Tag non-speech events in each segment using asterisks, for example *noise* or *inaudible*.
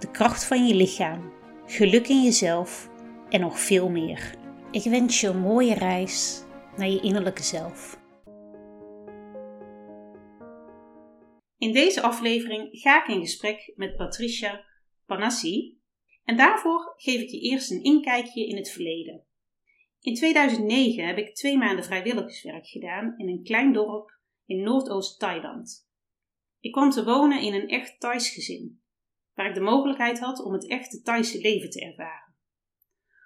de kracht van je lichaam, geluk in jezelf en nog veel meer. Ik wens je een mooie reis naar je innerlijke zelf. In deze aflevering ga ik in gesprek met Patricia Panassi en daarvoor geef ik je eerst een inkijkje in het verleden. In 2009 heb ik twee maanden vrijwilligerswerk gedaan in een klein dorp in Noordoost-Thailand. Ik kwam te wonen in een echt Thais gezin, waar ik de mogelijkheid had om het echte Thaise leven te ervaren.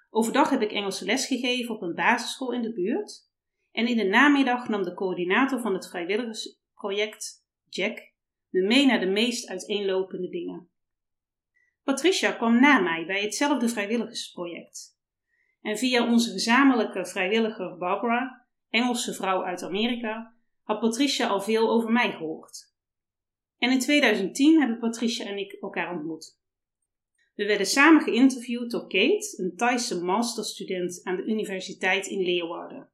Overdag heb ik Engelse les gegeven op een basisschool in de buurt en in de namiddag nam de coördinator van het vrijwilligersproject, Jack, me mee naar de meest uiteenlopende dingen. Patricia kwam na mij bij hetzelfde vrijwilligersproject. En via onze gezamenlijke vrijwilliger Barbara, Engelse vrouw uit Amerika, had Patricia al veel over mij gehoord. En in 2010 hebben Patricia en ik elkaar ontmoet. We werden samen geïnterviewd door Kate, een Thaise masterstudent aan de Universiteit in Leeuwarden.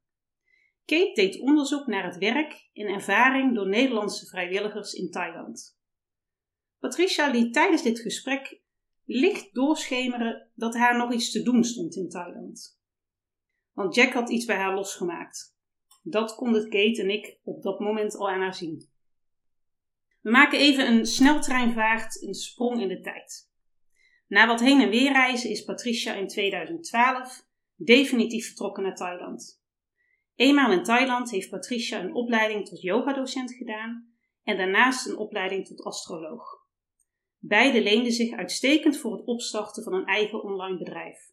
Kate deed onderzoek naar het werk en ervaring door Nederlandse vrijwilligers in Thailand. Patricia liet tijdens dit gesprek licht doorschemeren dat haar nog iets te doen stond in Thailand. Want Jack had iets bij haar losgemaakt. Dat konden Kate en ik op dat moment al aan haar zien. We maken even een sneltreinvaart, een sprong in de tijd. Na wat heen en weer reizen is Patricia in 2012 definitief vertrokken naar Thailand. Eenmaal in Thailand heeft Patricia een opleiding tot yogadocent gedaan en daarnaast een opleiding tot astroloog. Beide leenden zich uitstekend voor het opstarten van een eigen online bedrijf.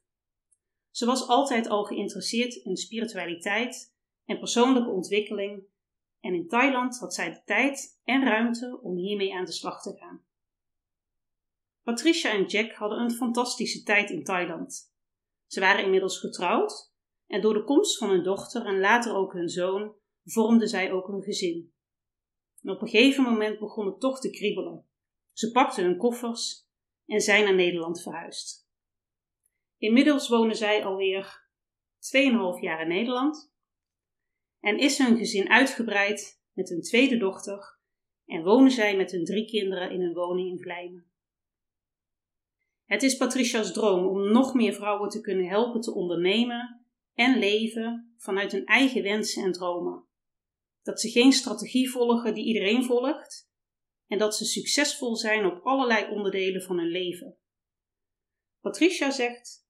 Ze was altijd al geïnteresseerd in spiritualiteit en persoonlijke ontwikkeling en in Thailand had zij de tijd en ruimte om hiermee aan de slag te gaan. Patricia en Jack hadden een fantastische tijd in Thailand. Ze waren inmiddels getrouwd en door de komst van hun dochter en later ook hun zoon vormden zij ook een gezin. Op een gegeven moment begon het toch te kriebelen. Ze pakten hun koffers en zijn naar Nederland verhuisd. Inmiddels wonen zij alweer 2,5 jaar in Nederland en is hun gezin uitgebreid met een tweede dochter en wonen zij met hun drie kinderen in een woning in Vlijmen. Het is Patricia's droom om nog meer vrouwen te kunnen helpen te ondernemen en leven vanuit hun eigen wensen en dromen. Dat ze geen strategie volgen die iedereen volgt, en dat ze succesvol zijn op allerlei onderdelen van hun leven. Patricia zegt: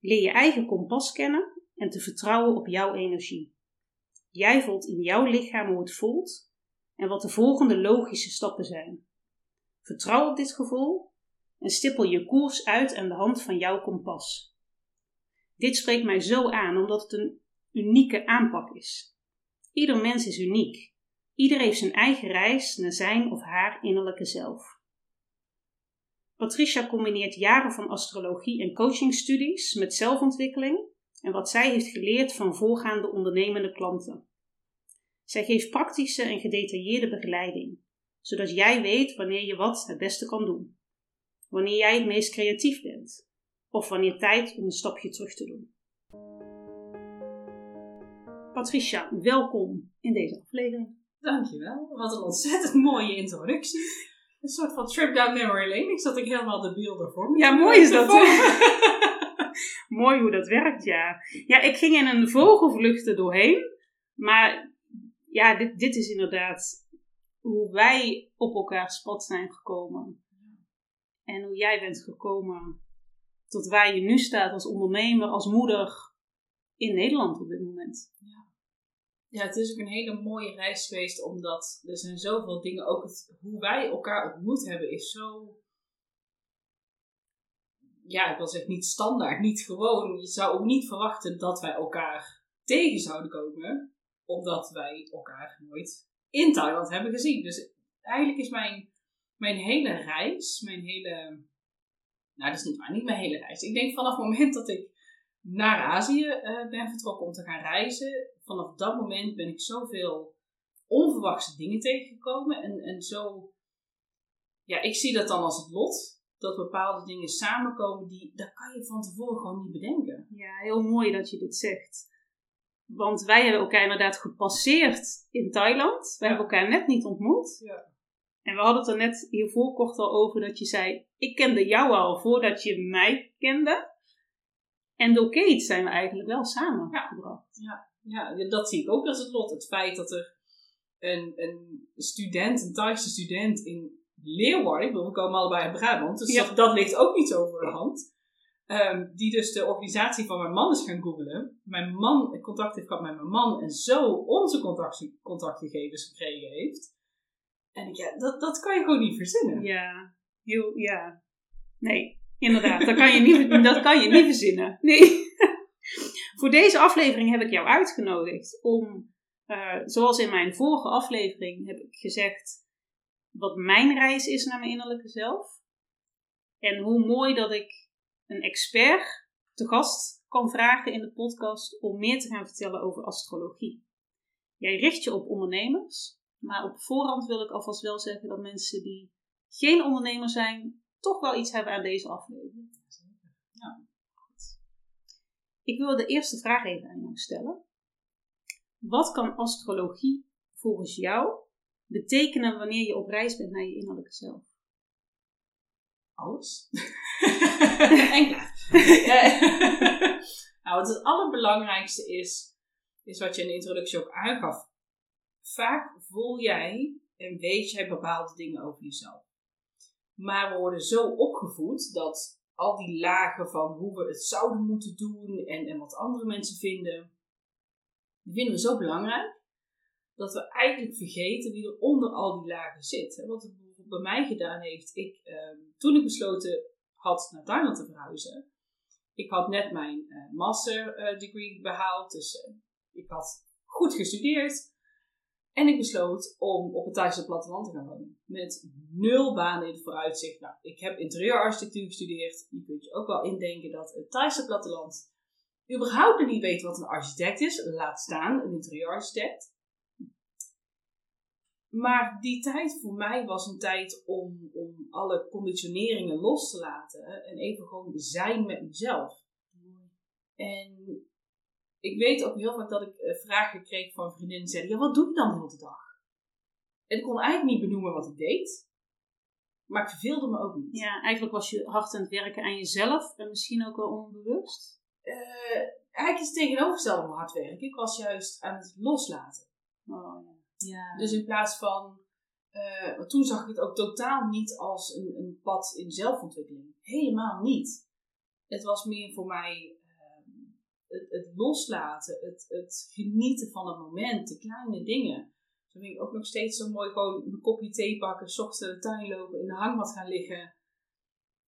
leer je eigen kompas kennen en te vertrouwen op jouw energie. Jij voelt in jouw lichaam hoe het voelt en wat de volgende logische stappen zijn. Vertrouw op dit gevoel en stippel je koers uit aan de hand van jouw kompas. Dit spreekt mij zo aan omdat het een unieke aanpak is. Ieder mens is uniek Ieder heeft zijn eigen reis naar zijn of haar innerlijke zelf. Patricia combineert jaren van astrologie en coachingstudies met zelfontwikkeling en wat zij heeft geleerd van voorgaande ondernemende klanten. Zij geeft praktische en gedetailleerde begeleiding, zodat jij weet wanneer je wat het beste kan doen, wanneer jij het meest creatief bent of wanneer tijd om een stapje terug te doen. Patricia, welkom in deze aflevering. Dankjewel. Wat een ontzettend mooie introductie. Een soort van trip down memory lane. Ik zat ik helemaal de beelden voor me. Ja, mooi is dat. *laughs* mooi hoe dat werkt, ja. Ja, ik ging in een vogelvlucht er doorheen. Maar ja, dit, dit is inderdaad hoe wij op elkaars pad zijn gekomen. En hoe jij bent gekomen tot waar je nu staat als ondernemer, als moeder in Nederland op dit moment. Ja. Ja, het is ook een hele mooie reis geweest, omdat er zijn zoveel dingen. Ook het, hoe wij elkaar ontmoet hebben is zo. Ja, ik wil zeggen niet standaard, niet gewoon. Je zou ook niet verwachten dat wij elkaar tegen zouden komen, omdat wij elkaar nooit in Thailand hebben gezien. Dus eigenlijk is mijn, mijn hele reis, mijn hele Nou, dat is niet waar, niet mijn hele reis. Ik denk vanaf het moment dat ik naar Azië uh, ben vertrokken om te gaan reizen, vanaf dat moment ben ik zoveel onverwachte dingen tegengekomen. En, en zo, ja, ik zie dat dan als het lot. Dat bepaalde dingen samenkomen, die, dat kan je van tevoren gewoon niet bedenken. Ja, heel mooi dat je dit zegt. Want wij hebben elkaar inderdaad gepasseerd in Thailand. We hebben elkaar net niet ontmoet. Ja. En we hadden het er net hiervoor kort al over dat je zei: Ik kende jou al voordat je mij kende. En door Kate zijn we eigenlijk wel samengebracht. Ja, ja. ja, dat zie ik ook als het lot. Het feit dat er een, een student, een Thaise student in Leeuwarden, we komen allebei uit Brabant, dus dat, dat, ligt ook niet zo voor de hand. Um, die dus de organisatie van mijn man is gaan googlen. Mijn man contact heeft gehad met mijn man en zo onze contact, contactgegevens gekregen heeft. En ik, ja, dat, dat kan je gewoon niet verzinnen. Ja, heel, ja. Nee, inderdaad. Dat kan je niet, *laughs* dat kan je niet verzinnen. Nee. *laughs* Voor deze aflevering heb ik jou uitgenodigd om, uh, zoals in mijn vorige aflevering heb ik gezegd, wat mijn reis is naar mijn innerlijke zelf. En hoe mooi dat ik een expert te gast kan vragen in de podcast om meer te gaan vertellen over astrologie. Jij richt je op ondernemers, maar op voorhand wil ik alvast wel zeggen dat mensen die geen ondernemer zijn, toch wel iets hebben aan deze aflevering. Ik wil de eerste vraag even aan jou stellen. Wat kan astrologie volgens jou betekenen wanneer je op reis bent naar je innerlijke zelf? Alles. *laughs* en nou, het allerbelangrijkste is, is wat je in de introductie ook aangaf. Vaak voel jij en weet jij bepaalde dingen over jezelf. Maar we worden zo opgevoed dat al die lagen van hoe we het zouden moeten doen en, en wat andere mensen vinden, die vinden we zo belangrijk dat we eigenlijk vergeten wie er onder al die lagen zit. Wat het bij mij gedaan heeft, ik, ehm, toen ik besloten had naar Thailand te verhuizen, ik had net mijn uh, master uh, degree behaald, dus uh, ik had goed gestudeerd. En ik besloot om op het Thaise platteland te gaan wonen. Met nul banen in het vooruitzicht. Nou, ik heb interieurarchitectuur gestudeerd. Je kunt je ook wel indenken dat het Thaise platteland überhaupt niet weet wat een architect is. Laat staan een interieurarchitect. Maar die tijd voor mij was een tijd om, om alle conditioneringen los te laten. En even gewoon zijn met mezelf. En ik weet ook heel vaak dat ik eh, vragen kreeg van vriendinnen die zeiden, ja wat doe je dan de hele dag? En ik kon eigenlijk niet benoemen wat ik deed. Maar ik verveelde me ook niet. Ja, eigenlijk was je hard aan het werken aan jezelf en misschien ook wel onbewust? Uh, eigenlijk is het tegenovergestelde hard werken. Ik was juist aan het loslaten. Oh, ja. Ja. Dus in plaats van, uh, toen zag ik het ook totaal niet als een, een pad in zelfontwikkeling. Helemaal niet. Het was meer voor mij het, het loslaten, het, het genieten van het moment, de kleine dingen. Zo vind ik ook nog steeds zo mooi gewoon een kopje thee pakken, s ochtends de tuin lopen, in de hangmat gaan liggen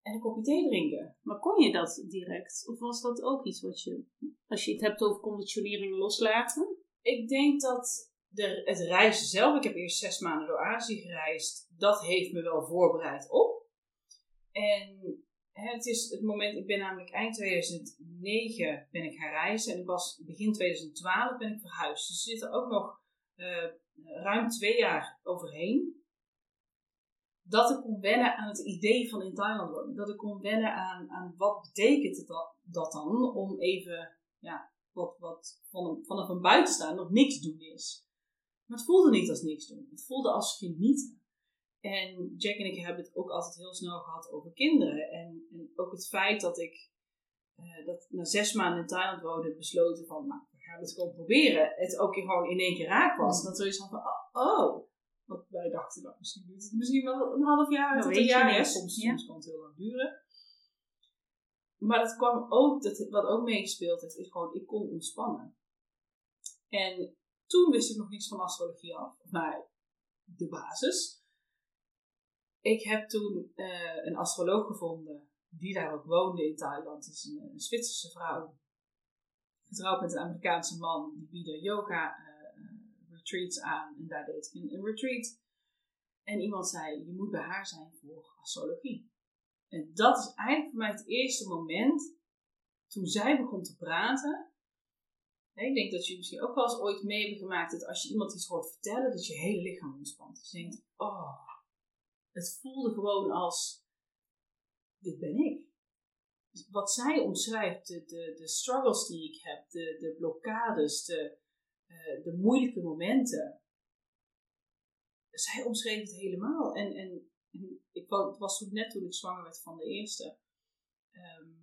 en een kopje thee drinken. Maar kon je dat direct? Of was dat ook iets wat je, als je het hebt over conditionering loslaten? Ik denk dat het reizen zelf, ik heb eerst zes maanden door Azië gereisd, dat heeft me wel voorbereid op. En het is het moment, ik ben namelijk eind 2009 ben ik gaan reizen en ik was begin 2012 ben ik verhuisd. Dus er zitten ook nog uh, ruim twee jaar overheen. Dat ik kon wennen aan het idee van in Thailand wonen. Dat ik kon wennen aan, aan wat betekent dat, dat dan om even, ja, wat, wat van vanaf een buitenstaander nog niks doen is. Maar het voelde niet als niks doen. Het voelde als genieten. En Jack en ik hebben het ook altijd heel snel gehad over kinderen. En, en ook het feit dat ik uh, dat na zes maanden in Thailand woonde, besloten van, nou, we gaan het gewoon proberen. Het ook gewoon in één keer raak was. En dat zoiets van, oh, oh. Wat wij dachten, nou, misschien duurt het misschien wel een half jaar tot een jaar. Soms, soms kan het heel lang duren. Maar dat kwam ook, dat, wat ook meegespeeld heeft, is gewoon, ik kon ontspannen. En toen wist ik nog niets van astrologie af. Maar de basis. Ik heb toen uh, een astroloog gevonden die daar ook woonde in Thailand. Het is een, Zwitserse vrouw. Getrouwd met een Amerikaanse man. Die bieden yoga uh, retreats aan. En daar deed ik een, een, retreat. En iemand zei, je moet bij haar zijn voor astrologie. En dat is eigenlijk voor mij het eerste moment toen zij begon te praten. Ik denk dat jullie misschien ook wel eens ooit mee hebben gemaakt dat als je iemand iets hoort vertellen, dat je hele lichaam ontspant. Dus je denkt, oh, het voelde gewoon als, dit ben ik. Dus wat zij omschrijft, de, de, de struggles die ik heb, de, de blokkades, de, uh, de moeilijke momenten. Zij omschreef het helemaal. En, en, ik, het was toen net toen ik zwanger werd van de eerste. Um,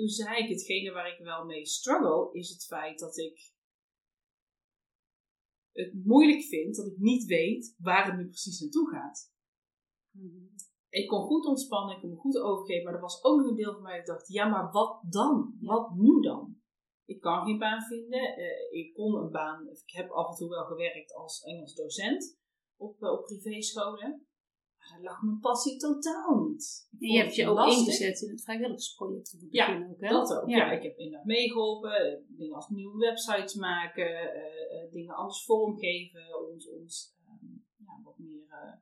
toen zei ik, hetgene waar ik wel mee struggle, is het feit dat ik het moeilijk vind dat ik niet weet waar het nu precies naartoe gaat. Mm ik kon goed ontspannen, ik kon me goed overgeven, maar er was ook nog een deel van mij dat dacht, ja, maar wat dan? Wat nu dan? Ik kan geen baan vinden. Uh, ik kon een baan, ik heb af en toe wel gewerkt als Engels docent op, uh, op privéscholen. Maar daar lag mijn passie totaal niet. je hebt je ook ingezet in het vrijwilligersproject het ja, ook, hè? dat ook. Ja. ja. ik heb inderdaad meegeholpen. Eh, dingen als nieuwe websites maken, dingen anders vormgeven, ons, ons um, ja, wat meer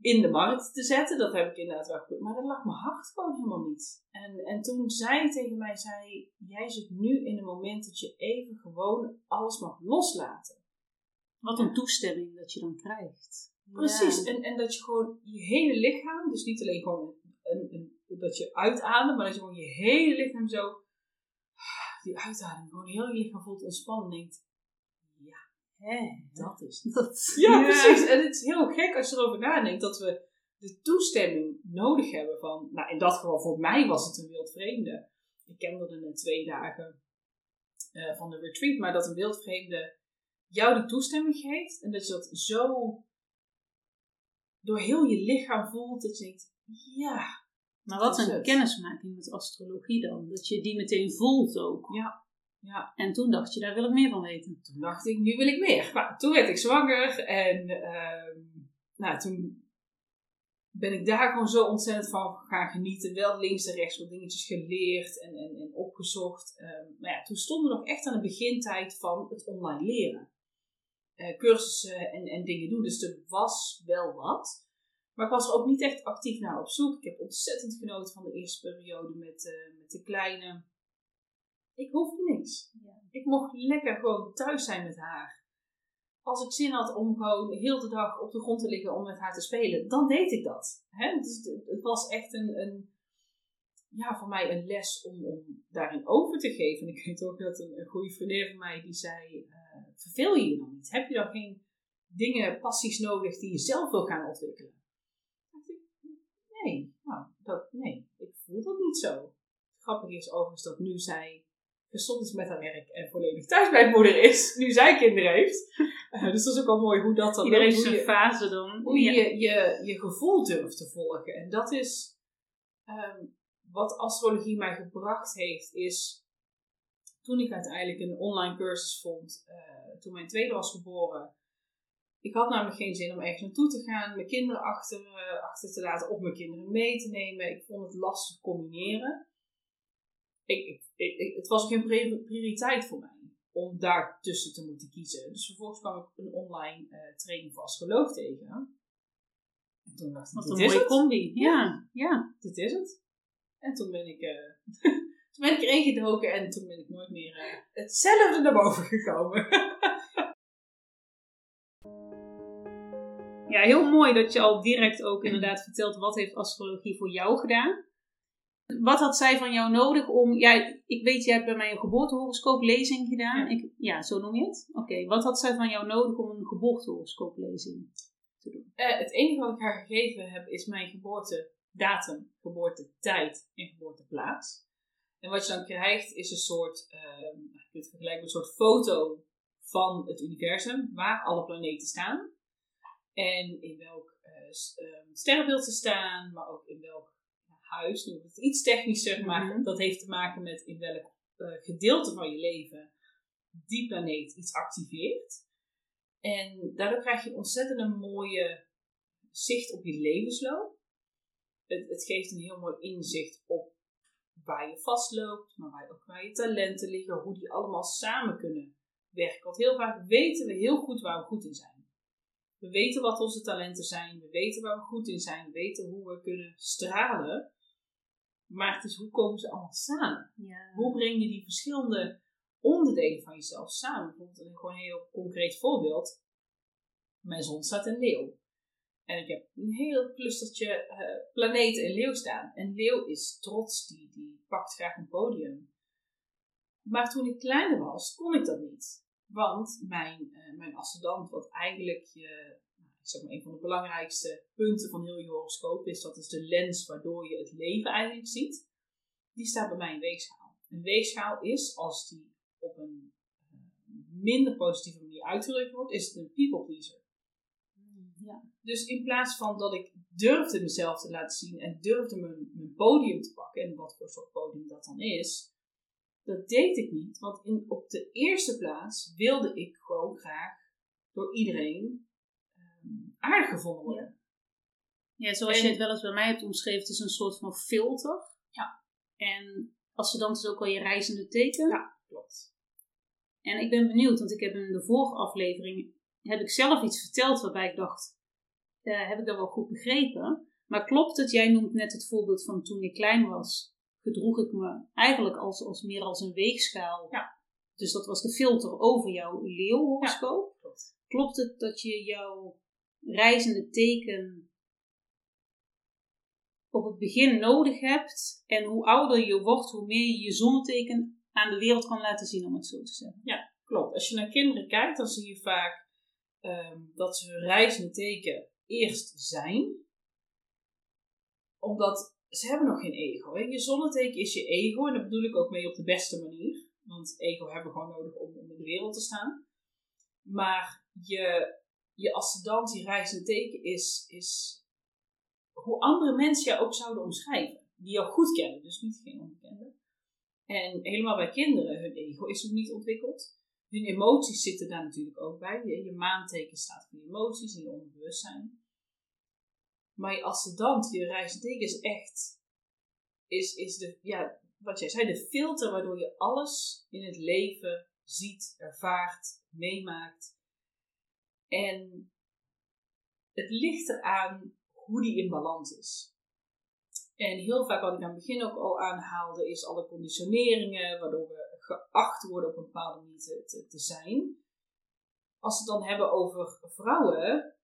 in de markt te zetten. Dat heb ik inderdaad wel goed. Maar dat lag mijn hart gewoon helemaal niet. En, en toen zij tegen mij zei, jij zit nu in een moment dat je even gewoon alles mag loslaten. Wat een toestemming dat je dan krijgt. Precies, en, en dat je gewoon je hele lichaam, dus niet alleen gewoon een, een, dat je uitademt, maar dat je gewoon je hele lichaam zo, die uitademing, gewoon heel je lichaam voelt ontspannen en denkt, Hé, dat is dat. Ja, precies. En het is heel gek als je erover nadenkt dat we de toestemming nodig hebben van, nou in dat geval voor mij was het een wildvreemde. Ik kende in twee dagen uh, van de retreat, maar dat een wildvreemde jou die toestemming geeft en dat je dat zo door heel je lichaam voelt dat je denkt, ja. Maar wat een kennismaking met astrologie dan, dat je die meteen voelt ook. Ja. Ja. En toen dacht je, daar wil ik meer van weten. Toen dacht ik, nu wil ik meer. Maar toen werd ik zwanger en uh, nou, toen ben ik daar gewoon zo ontzettend van gaan genieten. Wel links en rechts wat dingetjes geleerd en, en, en opgezocht. Um, maar ja, toen stonden we nog echt aan de begintijd van het online leren. Uh, cursussen en, en dingen doen. Dus er was wel wat. Maar ik was er ook niet echt actief naar op zoek. Ik heb ontzettend genoten van de eerste periode met, uh, met de kleine. Ik hoefde niks. Ja. Ik mocht lekker gewoon thuis zijn met haar. Als ik zin had om gewoon heel de dag op de grond te liggen om met haar te spelen, dan deed ik dat. Hè? Dus het was echt een, een, ja, voor mij een les om, om daarin over te geven. En ik weet ook dat een, een goede vriendin van mij die zei: uh, Verveel je je dan niet? Heb je dan geen dingen, passies nodig die je zelf wil gaan ontwikkelen? Nee, nou, dat, nee, ik voel dat niet zo. Grappig is overigens dat nu zij gestopt is met haar werk en volledig thuis bij moeder is, nu zij kinderen heeft. Uh, *laughs* dus dat is ook wel mooi hoe dat dan... Iedereen zijn fase dan. Hoe je, je, je, je gevoel durft te volgen. En dat is um, wat astrologie mij gebracht heeft, is toen ik uiteindelijk een online cursus vond, uh, toen mijn tweede was geboren. Ik had namelijk geen zin om ergens naartoe te gaan, mijn kinderen achter, uh, achter te laten of mijn kinderen mee te nemen. Ik vond het lastig combineren ik, ik, het was geen prioriteit voor mij om daar tussen te moeten kiezen. Dus vervolgens kwam ik een online uh, training voor astroloog tegen. En toen dacht ik, Wat een mooie combi. Ja, ja. Dit is het. En toen ben ik, *laughs* toen ben ik erin gedoken en toen ben ik nooit meer uh, hetzelfde naar boven gekomen. ja, heel mooi dat je al direct ook inderdaad vertelt wat heeft astrologie voor jou gedaan. Wat had zij van jou nodig om. Ja, ik weet, je hebt bij mij een geboortehoroscooplezing gedaan. Ja. Ik, ja, zo noem je het? Oké, wat had zij van jou nodig om een geboortehoroscooplezing te doen? Uh, het enige wat ik haar gegeven heb is mijn geboortedatum, geboortetijd en geboorteplaats. En wat je dan krijgt is een soort, uh, vergelijken met een soort foto van het universum, waar alle planeten staan. En in welk uh, sterrenbeeld ze staan, maar ook in welk huis, nu wordt het iets technischer, maar mhm. dat heeft te maken met in welk uh, gedeelte van je leven die planeet iets activeert. En daardoor krijg je een ontzettend een mooie zicht op je levensloop. Het, het, geeft een heel mooi inzicht op waar je vastloopt, maar waar, ook waar je talenten liggen, hoe die allemaal samen kunnen werken. Want heel vaak weten we heel goed waar we goed in zijn. We weten wat onze talenten zijn, we weten waar we goed in zijn, we weten hoe we kunnen stralen. Maar het is hoe komen ze allemaal samen? Ja. Hoe breng je die verschillende onderdelen van jezelf samen? Bijvoorbeeld een gewoon een heel concreet voorbeeld. Mijn zon staat in leeuw. En ik heb een heel clustertje eh, planeten in leeuw staan. En leeuw is trots, die, die pakt graag een podium. Maar toen ik kleiner was, kon ik dat niet. Want mijn, eh, mijn ascendant, wat eigenlijk je, nou, zeg maar een van de belangrijkste punten van heel je horoscoop is, dat is de lens waardoor je het leven eigenlijk ziet, die staat bij mij in weegschaal. Een weegschaal is, als die op een eh, minder positieve manier uitgedrukt wordt, is het een people pleaser. Ja. Dus in plaats van dat ik durfde mezelf te laten zien en durfde mijn, mijn podium te pakken, en wat voor soort podium dat dan is, dat deed ik niet. Want in, op de eerste plaats wilde ik gewoon graag door iedereen ehm, aardig gevonden worden. Ja, zoals En- je het wel eens bij mij hebt omschreven, het is een soort van filter. Ja. En ascendant is ook al je reizende teken. Ja. Klopt. En ik ben benieuwd, want ik heb in de vorige aflevering heb ik zelf iets verteld waarbij ik dacht, eh, heb ik dat wel goed begrepen? Maar klopt het, jij noemt net het voorbeeld van toen ik klein was, gedroeg ik me eigenlijk als, als meer als een weegschaal. Ja. Dus dat was de filter over jouw leeuwhoroscoop. Klopt. Klopt het dat je jouw reizende teken op het begin nodig hebt en hoe ouder je wordt, hoe meer je je zonneteken aan de wereld kan laten zien, om het zo te zeggen? Klopt. Als je naar kinderen kijkt, dan zie je vaak ehm, dat ze hun reizende teken eerst zijn. Omdat ze hebben nog geen ego. Hè? Je zonneteken is je ego. En dat bedoel ik ook mee op de beste manier. Want ego hebben we gewoon nodig om, in de wereld te staan. Maar je, je ascendant, je reizende teken, is, is hoe andere mensen jou ook zouden omschrijven. Die jou goed kennen, dus niet geen onbekende. En helemaal bij kinderen, hun ego is nog niet ontwikkeld. Hun emoties zitten daar natuurlijk ook bij. Je, je maanteken staat voor je emoties en je onderbewustzijn. Maar je ascendant, je teken is echt, is, is de, ja, wat jij zei, de filter waardoor je alles in het leven ziet, ervaart, meemaakt. En het ligt eraan hoe die in balans is. En heel vaak, wat ik aan het begin ook al aanhaalde, is alle conditioneringen, waardoor we geacht worden op een bepaalde manier te, te, te zijn. Als we het dan hebben over vrouwen,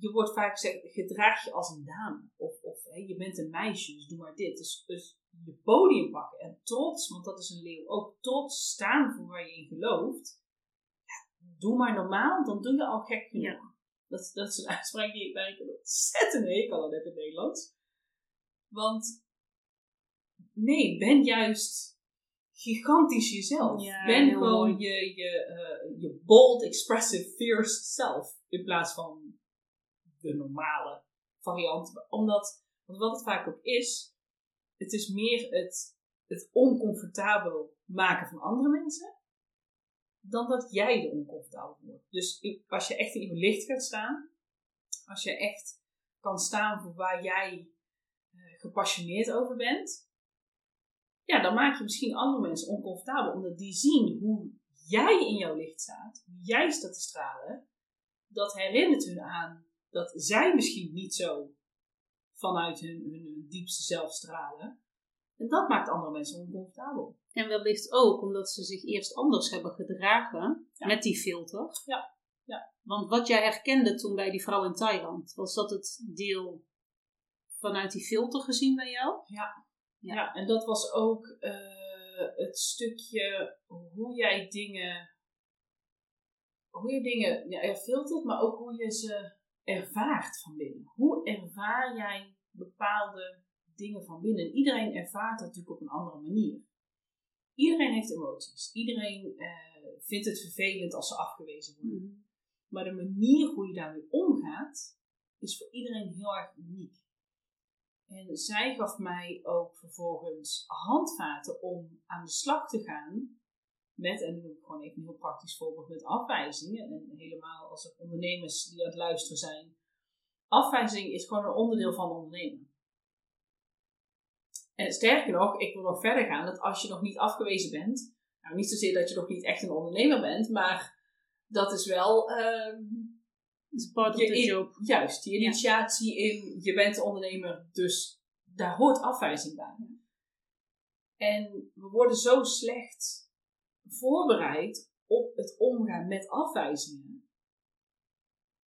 je wordt vaak gezegd, gedraag je als een dame. Of, of hé, je bent een meisje, dus doe maar dit. Dus, dus je podium pakken en trots, want dat is een leeuw, ook trots staan voor waar je in gelooft. Ja, doe maar normaal, dan doe je al gek genoeg. Ja. Dat, dat is een uitspraak die waar ik ontzettend hekel aan heb in het Nederlands. Want nee, ben juist gigantisch jezelf. Ja, ben gewoon mooi. je, je, eh, je bold, expressive, fierce self. In plaats van de normale variant. Omdat, want wat het vaak ook is, het is meer het, het oncomfortabel maken van andere mensen. Dan dat jij er oncomfortabel wordt. Dus als je echt in je licht gaat staan. Als je echt kan staan voor waar jij eh, gepassioneerd over bent. Ja, dan maak je misschien andere mensen oncomfortabel. Omdat die zien hoe jij in jouw licht staat. Hoe jij staat te stralen. Dat herinnert hun aan dat zij misschien niet zo vanuit hun, diepste zelf stralen. En dat maakt andere mensen oncomfortabel. En wellicht ook omdat ze zich eerst anders hebben gedragen Ja. met die filter. Ja, ja. Want wat jij herkende toen bij die vrouw in Thailand, was dat het deel vanuit die filter gezien bij jou? Ja, Ja. ja. en dat was ook eh, het stukje hoe jij dingen, hoe je dingen ja, er filtert, maar ook hoe je ze ervaart van binnen. Hoe ervaar jij bepaalde dingen van binnen? Iedereen ervaart dat natuurlijk op een andere manier. Iedereen heeft emoties. Iedereen eh, vindt het vervelend als ze afgewezen worden. Maar de manier hoe je daarmee omgaat, is voor iedereen heel erg uniek. En zij gaf mij ook vervolgens handvaten om aan de slag te gaan met, en ik gewoon even een heel praktisch voorbeeld met afwijzingen. En helemaal als er ondernemers die aan het luisteren zijn. Afwijzing is gewoon een onderdeel van ondernemen. En sterker nog, ik wil nog verder gaan, dat als je nog niet afgewezen bent, nou niet zozeer dat je nog niet echt een ondernemer bent, maar dat is wel ehm, is part of the job. Juist, die initiatie in je bent ondernemer, dus daar hoort afwijzing bij. En we worden zo slecht voorbereid op het omgaan met afwijzingen.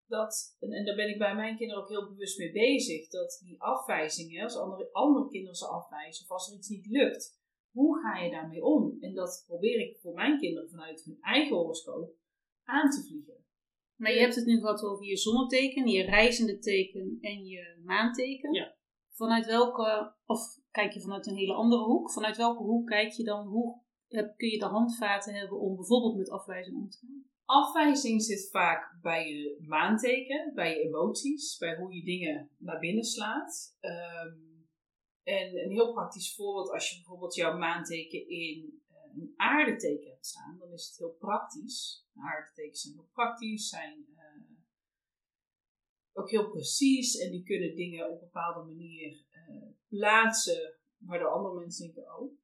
Dat, en, en daar ben ik bij mijn kinderen ook heel bewust mee bezig, dat die afwijzingen, als andere, andere kinderen ze afwijzen of als er iets niet lukt, hoe ga je daarmee om? En dat probeer ik voor mijn kinderen vanuit hun eigen horoscoop aan te vliegen. Maar je hebt het nu gehad over je zonneteken, je reizende teken en je maanteken. Ja. Vanuit welke, of kijk je vanuit een hele andere hoek? Vanuit welke hoek kijk je dan, hoe kun je de handvaten hebben om bijvoorbeeld met afwijzing om te gaan? Afwijzing zit vaak bij je maanteken, bij je emoties, bij hoe je dingen naar binnen slaat. Ehm, en een heel praktisch voorbeeld, als je bijvoorbeeld jouw maanteken in eh, een aardeteken hebt staan, dan is het heel praktisch. Aardetekens zijn heel praktisch, zijn eh, ook heel precies en die kunnen dingen op een bepaalde manier eh, plaatsen, waardoor andere mensen denken, oh,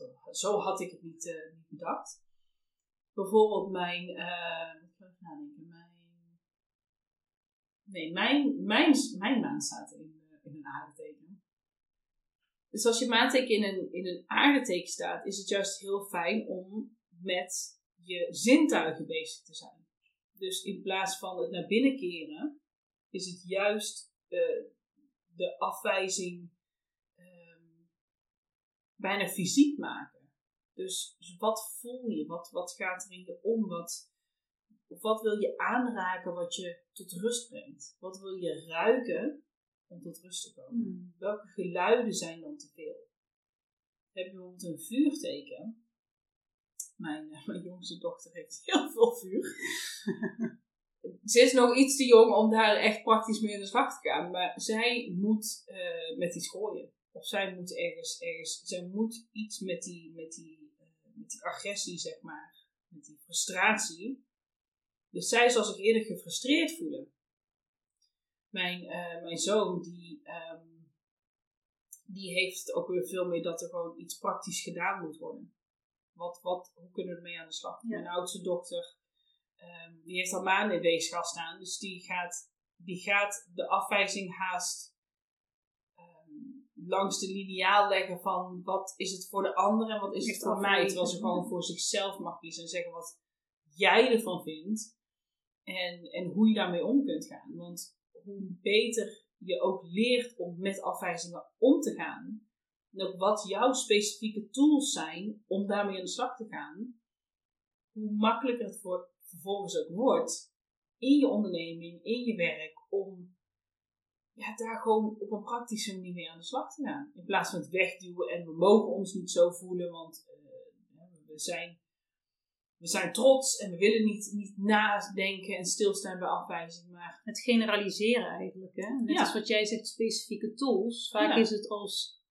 eh, zo had ik het niet, eh, niet bedacht bijvoorbeeld mijn, even nadenken, mijn, nee, mijn, mijn, mijn maan staat in, eh, in een aardeteken. Dus als je maanteken in een, in een aardeteken staat, is het juist heel fijn om met je zintuigen bezig te zijn. Dus in plaats van het naar binnen keren, is het juist de afwijzing bijna fysiek maken. Dus, dus wat voel je? Wat, wat gaat er in je om? Wat, of wat wil je aanraken wat je tot rust brengt? Wat wil je ruiken om tot rust te komen? Welke geluiden zijn dan te veel? Heb je bijvoorbeeld een vuurteken? Mijn, eh, mijn jongste dochter heeft heel veel vuur. *laughs* Ze is nog iets te jong om daar echt praktisch mee in de slag te gaan. Maar zij moet eh, met iets gooien. Of zij moet ergens, ergens zij moet iets met die, met, die, eh, met die agressie, zeg maar. Met die frustratie. Dus zij zal zich eerder gefrustreerd voelen. Mijn, eh, mijn zoon, die, ehm, die heeft ook weer veel meer dat er gewoon iets praktisch gedaan moet worden. Wat, wat, hoe kunnen we ermee aan de slag? Ja. Mijn oudste dochter, ehm, die heeft al maanden in weegschaal staan. Dus die gaat, die gaat de afwijzing haast langs de lineaal leggen van wat is het voor de ander en wat is het voor mij. Terwijl ze gewoon voor zichzelf mag kiezen en zeggen wat jij ervan vindt. En, en hoe je daarmee om kunt gaan. Want hoe beter je ook leert om met afwijzingen om te gaan. En ook wat jouw specifieke tools zijn om daarmee aan de slag te gaan. Hoe makkelijker het voor, vervolgens ook wordt in je onderneming, in je werk, om ja, daar gewoon op een praktische manier mee aan de slag te gaan. In plaats van het wegduwen en we mogen ons niet zo voelen, want eh, we, zijn, we zijn trots en we willen niet, niet nadenken en stilstaan bij afwijzing. Maar Het generaliseren eigenlijk. Hè? Net Ja. als wat jij zegt, specifieke tools. Vaak Ja. is het als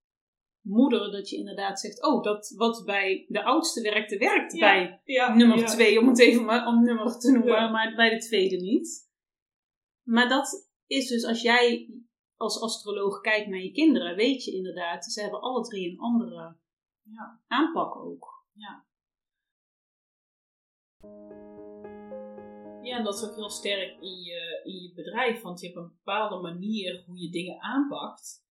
moeder dat je inderdaad zegt: Oh, dat wat bij de oudste werkte, werkt Ja. bij nummer twee, om het even maar om nummer te noemen, maar bij de tweede niet. Maar dat is dus als jij als astroloog kijkt naar je kinderen, weet je inderdaad, ze hebben alle drie een andere Ja. aanpak ook. Ja, en dat is ook heel sterk in je, in je bedrijf, want je hebt een bepaalde manier hoe je dingen aanpakt.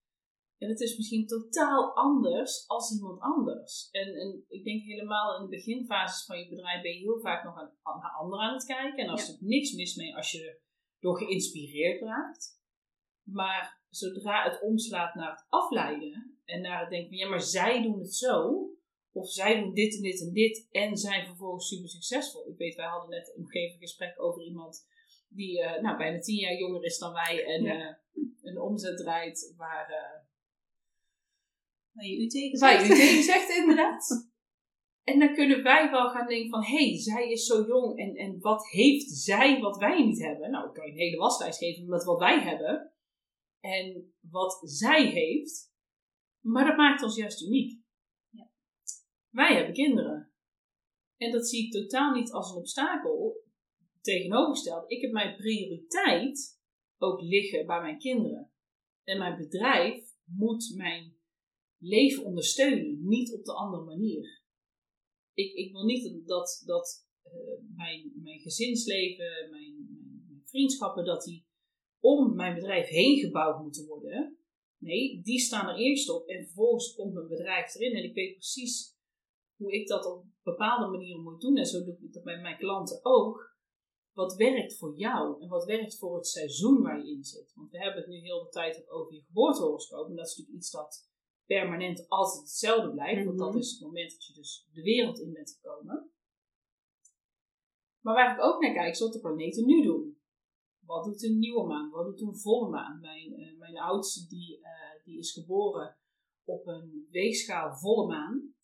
En het is misschien totaal anders als iemand anders. En, en ik denk helemaal in de beginfases van je bedrijf ben je heel vaak nog aan- naar anderen aan het kijken. En als Ja. er niks mis mee als je door geïnspireerd raakt. Maar zodra het omslaat naar het afleiden en naar het denken van ja, maar zij doen het zo. Of zij doen dit en dit en dit en zijn vervolgens super succesvol. Ik weet, wij hadden net een gesprek over iemand die eh, nou, bijna tien jaar jonger is dan wij en Ja. eh, een omzet draait waar, eh, Waar je u tegen waar je zegt. u tegen zegt inderdaad. *laughs* En dan kunnen wij wel gaan denken van, hé, hey, zij is zo jong en, en wat heeft zij wat wij niet hebben? Nou, ik kan je een hele waslijst geven met wat wij hebben en wat zij heeft. Maar dat maakt ons juist uniek. Ja. Wij hebben kinderen. En dat zie ik totaal niet als een obstakel. Tegenovergesteld, ik heb mijn prioriteit ook liggen bij mijn kinderen. En mijn bedrijf moet mijn leven ondersteunen, niet op de andere manier. Ik, ik wil niet dat, dat eh, mijn, mijn gezinsleven, mijn, mijn, vriendschappen dat die om mijn bedrijf heen gebouwd moeten worden. Nee, die staan er eerst op en vervolgens komt mijn bedrijf erin. En ik weet precies hoe ik dat op bepaalde manieren moet doen. En zo doe ik dat bij mijn klanten ook. Wat werkt voor jou en wat werkt voor het seizoen waar je in zit? Want we hebben het nu heel de tijd over je geboortehoroscoop. En dat is natuurlijk iets dat permanent altijd hetzelfde blijft. Want dat Mhm. is het moment dat je dus de wereld in bent gekomen. Maar waar ik ook naar kijk, is wat de planeten nu doen. Wat doet een nieuwe maan? Wat doet een volle maan? Mijn, eh, mijn oudste die, eh, die is geboren op een weegschaal volle maan.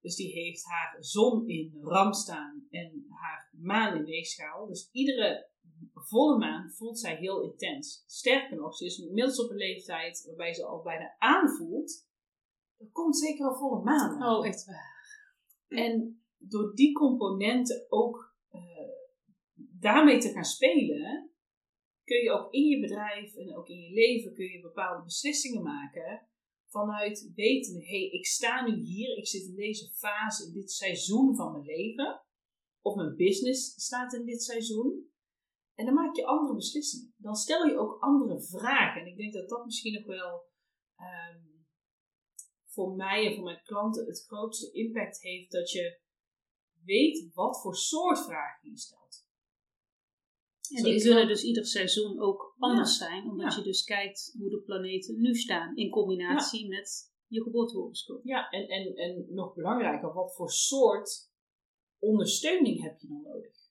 Dus die heeft haar zon in ram staan en haar maan in weegschaal. Dus iedere volle maan voelt zij heel intens. Sterker nog, ze is inmiddels op een leeftijd waarbij ze al bijna aanvoelt. Er komt zeker een volle maan. aan. Oh, echt waar. En door die componenten ook eh, daarmee te gaan spelen, kun je ook in je bedrijf en ook in je leven kun je bepaalde beslissingen maken vanuit weten, hé, hey, ik sta nu hier, ik zit in deze fase, in dit seizoen van mijn leven, of mijn business staat in dit seizoen. En dan maak je andere beslissingen. Dan stel je ook andere vragen. En ik denk dat dat misschien nog wel ehm, voor mij en voor mijn klanten het grootste impact heeft dat je weet wat voor soort vragen je stelt. En die wel- dus ieder seizoen ook anders zijn, omdat Ja. je dus kijkt hoe de planeten nu staan in combinatie met je geboortehoroscoop. Ja, en, en, en nog belangrijker, wat voor soort ondersteuning heb je dan nodig?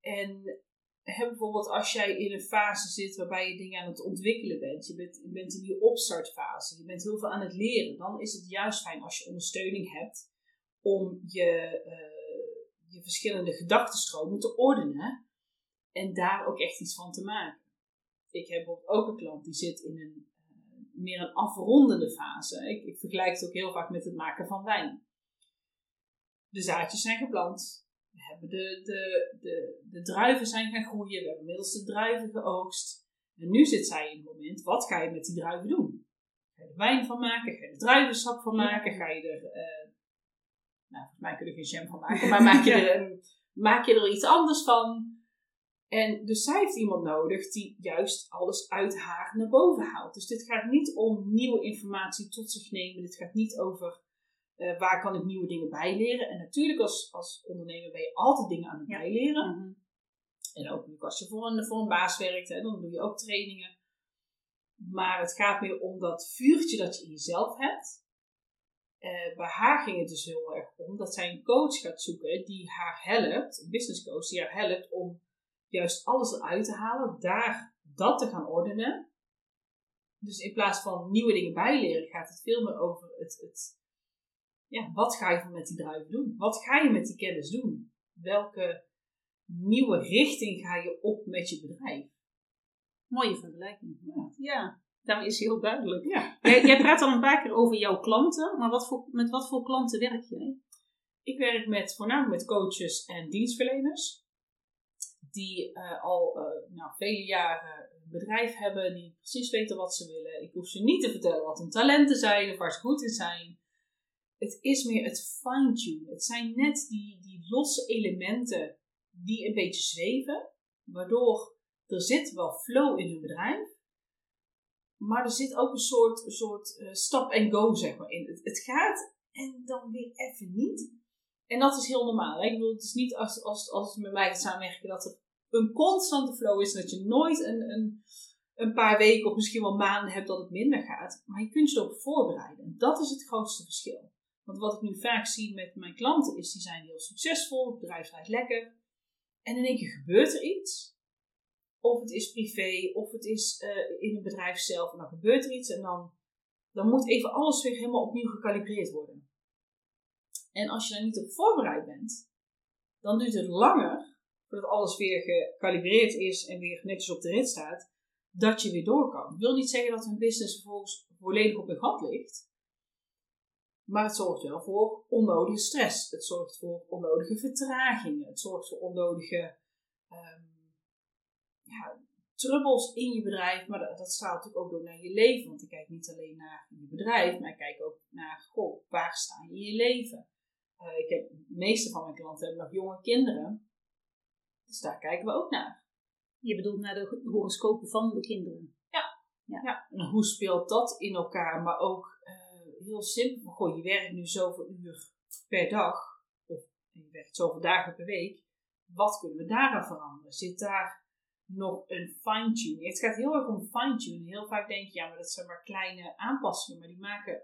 En hè, bijvoorbeeld als jij in een fase zit waarbij je dingen aan het ontwikkelen bent, je bent, je bent in die opstartfase, je bent heel veel aan het leren, dan is het juist fijn als je ondersteuning hebt om je, eh, je verschillende gedachtenstromen te ordenen en daar ook echt iets van te maken. Ik heb ook een klant die zit in een eh, meer een afrondende fase. Ik, ik vergelijk het ook heel vaak met het maken van wijn. De zaadjes zijn geplant. We hebben de, de, de, de druiven zijn gaan groeien. We hebben inmiddels de druiven geoogst. En nu zit zij in het moment, wat ga je met die druiven doen? Ga je er wijn van maken? Ga je er druivensap van maken? Ga je er, eh, nou volgens mij kun je er geen jam van maken, *laughs* maar maak je, er, maak je er iets anders van? En dus zij heeft iemand nodig die juist alles uit haar naar boven haalt. Dus dit gaat niet om nieuwe informatie tot zich nemen. Dit gaat niet over eh, waar kan ik nieuwe dingen bijleren. En natuurlijk als, als ondernemer ben je altijd dingen aan het Ja. bijleren. Mhm. En ook als je voor een, voor een baas werkt, hè, dan doe je ook trainingen. Maar het gaat meer om dat vuurtje dat je in jezelf hebt. Eh, bij haar ging het dus heel erg om dat zij een coach gaat zoeken die haar helpt, een business coach die haar helpt om juist alles eruit te halen, daar dat te gaan ordenen. Dus in plaats van nieuwe dingen bijleren, gaat het veel meer over het, het ja, wat ga je met die druiven doen? Wat ga je met die kennis doen? Welke nieuwe richting ga je op met je bedrijf? Mooie vergelijking. Ja. ja, daarmee is heel duidelijk. Ja. Jij, jij praat al een paar keer over jouw klanten, maar wat voor, met wat voor klanten werk jij? Ik werk met, voornamelijk met coaches en dienstverleners. Die eh, al eh, nou, vele jaren een bedrijf hebben, die precies weten wat ze willen. Ik hoef ze niet te vertellen wat hun talenten zijn of waar ze goed in zijn. Het is meer het fine-tunen. Het zijn net die, die losse elementen die een beetje zweven, waardoor er zit wel flow in hun bedrijf. Maar er zit ook een soort, soort eh, stop and go zeg maar, in. Het, het gaat en dan weer even niet. En dat is heel normaal. Ik bedoel, het is niet als, als, als je met mij gaat samenwerken dat er een constante flow is. Dat je nooit een, een, een paar weken of misschien wel maanden hebt dat het minder gaat. Maar je kunt je erop voorbereiden. En dat is het grootste verschil. Want wat ik nu vaak zie met mijn klanten is, die zijn heel succesvol. Het bedrijf draait lekker. En in één keer gebeurt er iets. Of het is privé, of het is eh, in het bedrijf zelf. En dan gebeurt er iets. En dan, dan moet even alles weer helemaal opnieuw gecalibreerd worden. En als je daar niet op voorbereid bent, dan duurt het langer voordat alles weer gecalibreerd is en weer netjes op de rit staat, dat je weer door kan. Dat wil niet zeggen dat een business vervolgens volledig op je gat ligt. Maar het zorgt wel voor onnodige stress. Het zorgt voor onnodige vertragingen. Het zorgt voor onnodige ehm, ja, trubbels in je bedrijf. Maar dat, dat straalt natuurlijk ook door naar je leven. Want ik kijk niet alleen naar je bedrijf, maar ik kijk ook naar, goh, waar sta je in je leven? Uh, ik heb, de meeste van mijn klanten hebben nog jonge kinderen. Dus daar kijken we ook naar. Je bedoelt naar de horoscopen van de kinderen. Ja, en hoe speelt dat in elkaar? Maar ook eh, heel simpel, van, goh, je werkt nu zoveel uur per dag, of je werkt zoveel dagen per week. Wat kunnen we daaraan veranderen? Zit daar nog een fine-tuning? Het gaat heel erg om fine-tuning. Heel vaak denk je, ja, maar dat zijn maar kleine aanpassingen, maar die maken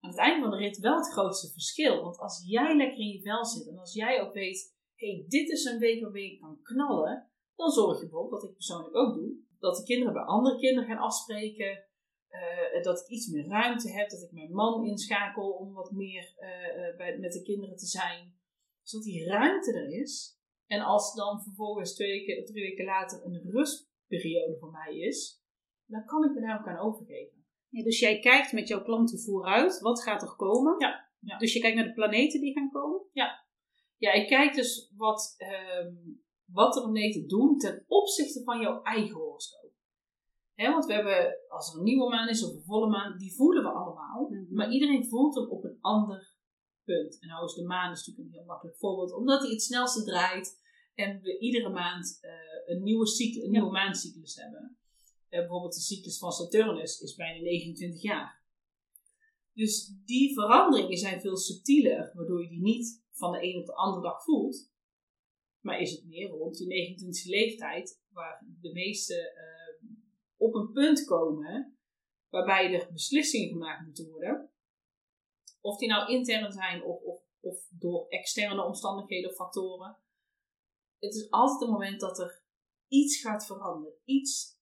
aan het einde van de rit wel het grootste verschil. Want als jij lekker in je vel zit en als jij ook weet, hey, dit is een week waarmee ik kan knallen, dan zorg je bijvoorbeeld, wat ik persoonlijk ook doe, dat de kinderen bij andere kinderen gaan afspreken. Uh, dat ik iets meer ruimte heb, dat ik mijn man inschakel om wat meer uh, bij, met de kinderen te zijn. Zodat die ruimte er is. En als dan vervolgens twee weken, drie weken later een rustperiode voor mij is, dan kan ik me daar ook aan overgeven. Ja, dus jij kijkt met jouw klanten vooruit, wat gaat er komen? Ja. ja. Dus je kijkt naar de planeten die gaan komen? Ja. Ja, ik kijk dus wat, um, wat de planeten doen ten opzichte van jouw eigen horoscoop. Want we hebben, als er een nieuwe maan is of een volle maan, die voelen we allemaal. Mm -hmm. Maar iedereen voelt hem op een ander punt. En nou is de maan is natuurlijk een heel makkelijk voorbeeld, omdat hij het snelste draait. En we iedere maand uh, een, nieuwe cyclus, een nieuwe maancyclus hebben. Uh, bijvoorbeeld de cyclus van Saturnus is bijna 29 jaar. Dus die veranderingen zijn veel subtieler, waardoor je die niet van de een op de andere dag voelt. Maar is het meer rond die 29 leeftijd, waar de meeste uh, op een punt komen waarbij er beslissingen gemaakt moeten worden. Of die nou intern zijn of, of, of door externe omstandigheden of factoren. Het is altijd het moment dat er iets gaat veranderen. Iets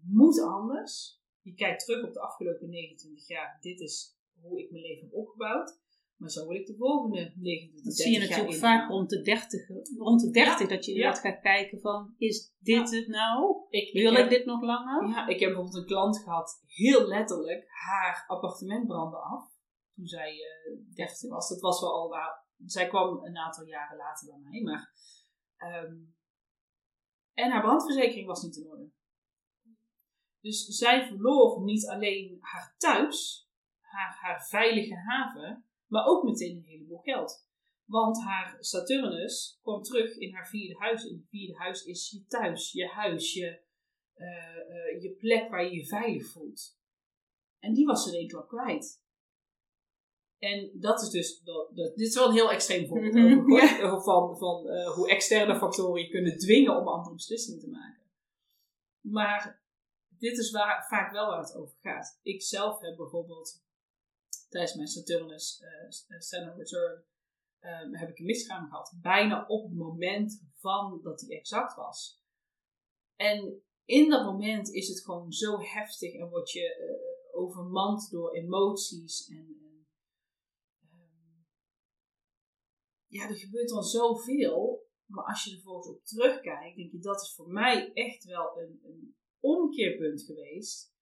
moet anders. Je kijkt terug op de afgelopen 29 jaar. Dit is hoe ik mijn leven heb opgebouwd. Maar zo wil ik de volgende 29 Dat zie je natuurlijk vaak rond de 30. Rond de 30 dat je inderdaad gaat kijken van, is dit het nou? Ik, wil ik, dit nog langer? Ja, ik heb bijvoorbeeld een klant gehad, heel letterlijk, haar appartement brandde af. Toen zij uh, 30 was. Dat was wel al, nou, zij kwam een aantal jaren later bij mij. Maar, um, en haar brandverzekering was niet in orde. Dus zij verloor niet alleen haar thuis, haar, haar veilige haven, maar ook meteen een heleboel geld. Want haar Saturnus kwam terug in haar vierde huis. En het vierde huis is je thuis, je huis, je, uh, uh, je plek waar je je veilig voelt. En die was ze in één klap kwijt. En dat is dus, dat, dat, dit is wel een heel extreem voorbeeld mm -hmm. *laughs* van, van uh, hoe externe factoren je kunnen dwingen om andere beslissingen te maken. Maar dit is waar, vaak wel waar het over gaat. Ik zelf heb bijvoorbeeld tijdens mijn Saturnus uh, Return um, heb ik een miskraam gehad. Bijna op het moment van dat die exact was. En in dat moment is het gewoon zo heftig en word je uh, overmand door emoties. En, um, ja, er gebeurt dan zoveel. Maar als je er volgens op terugkijkt, denk je dat is voor mij echt wel een, een omkeerpunt geweest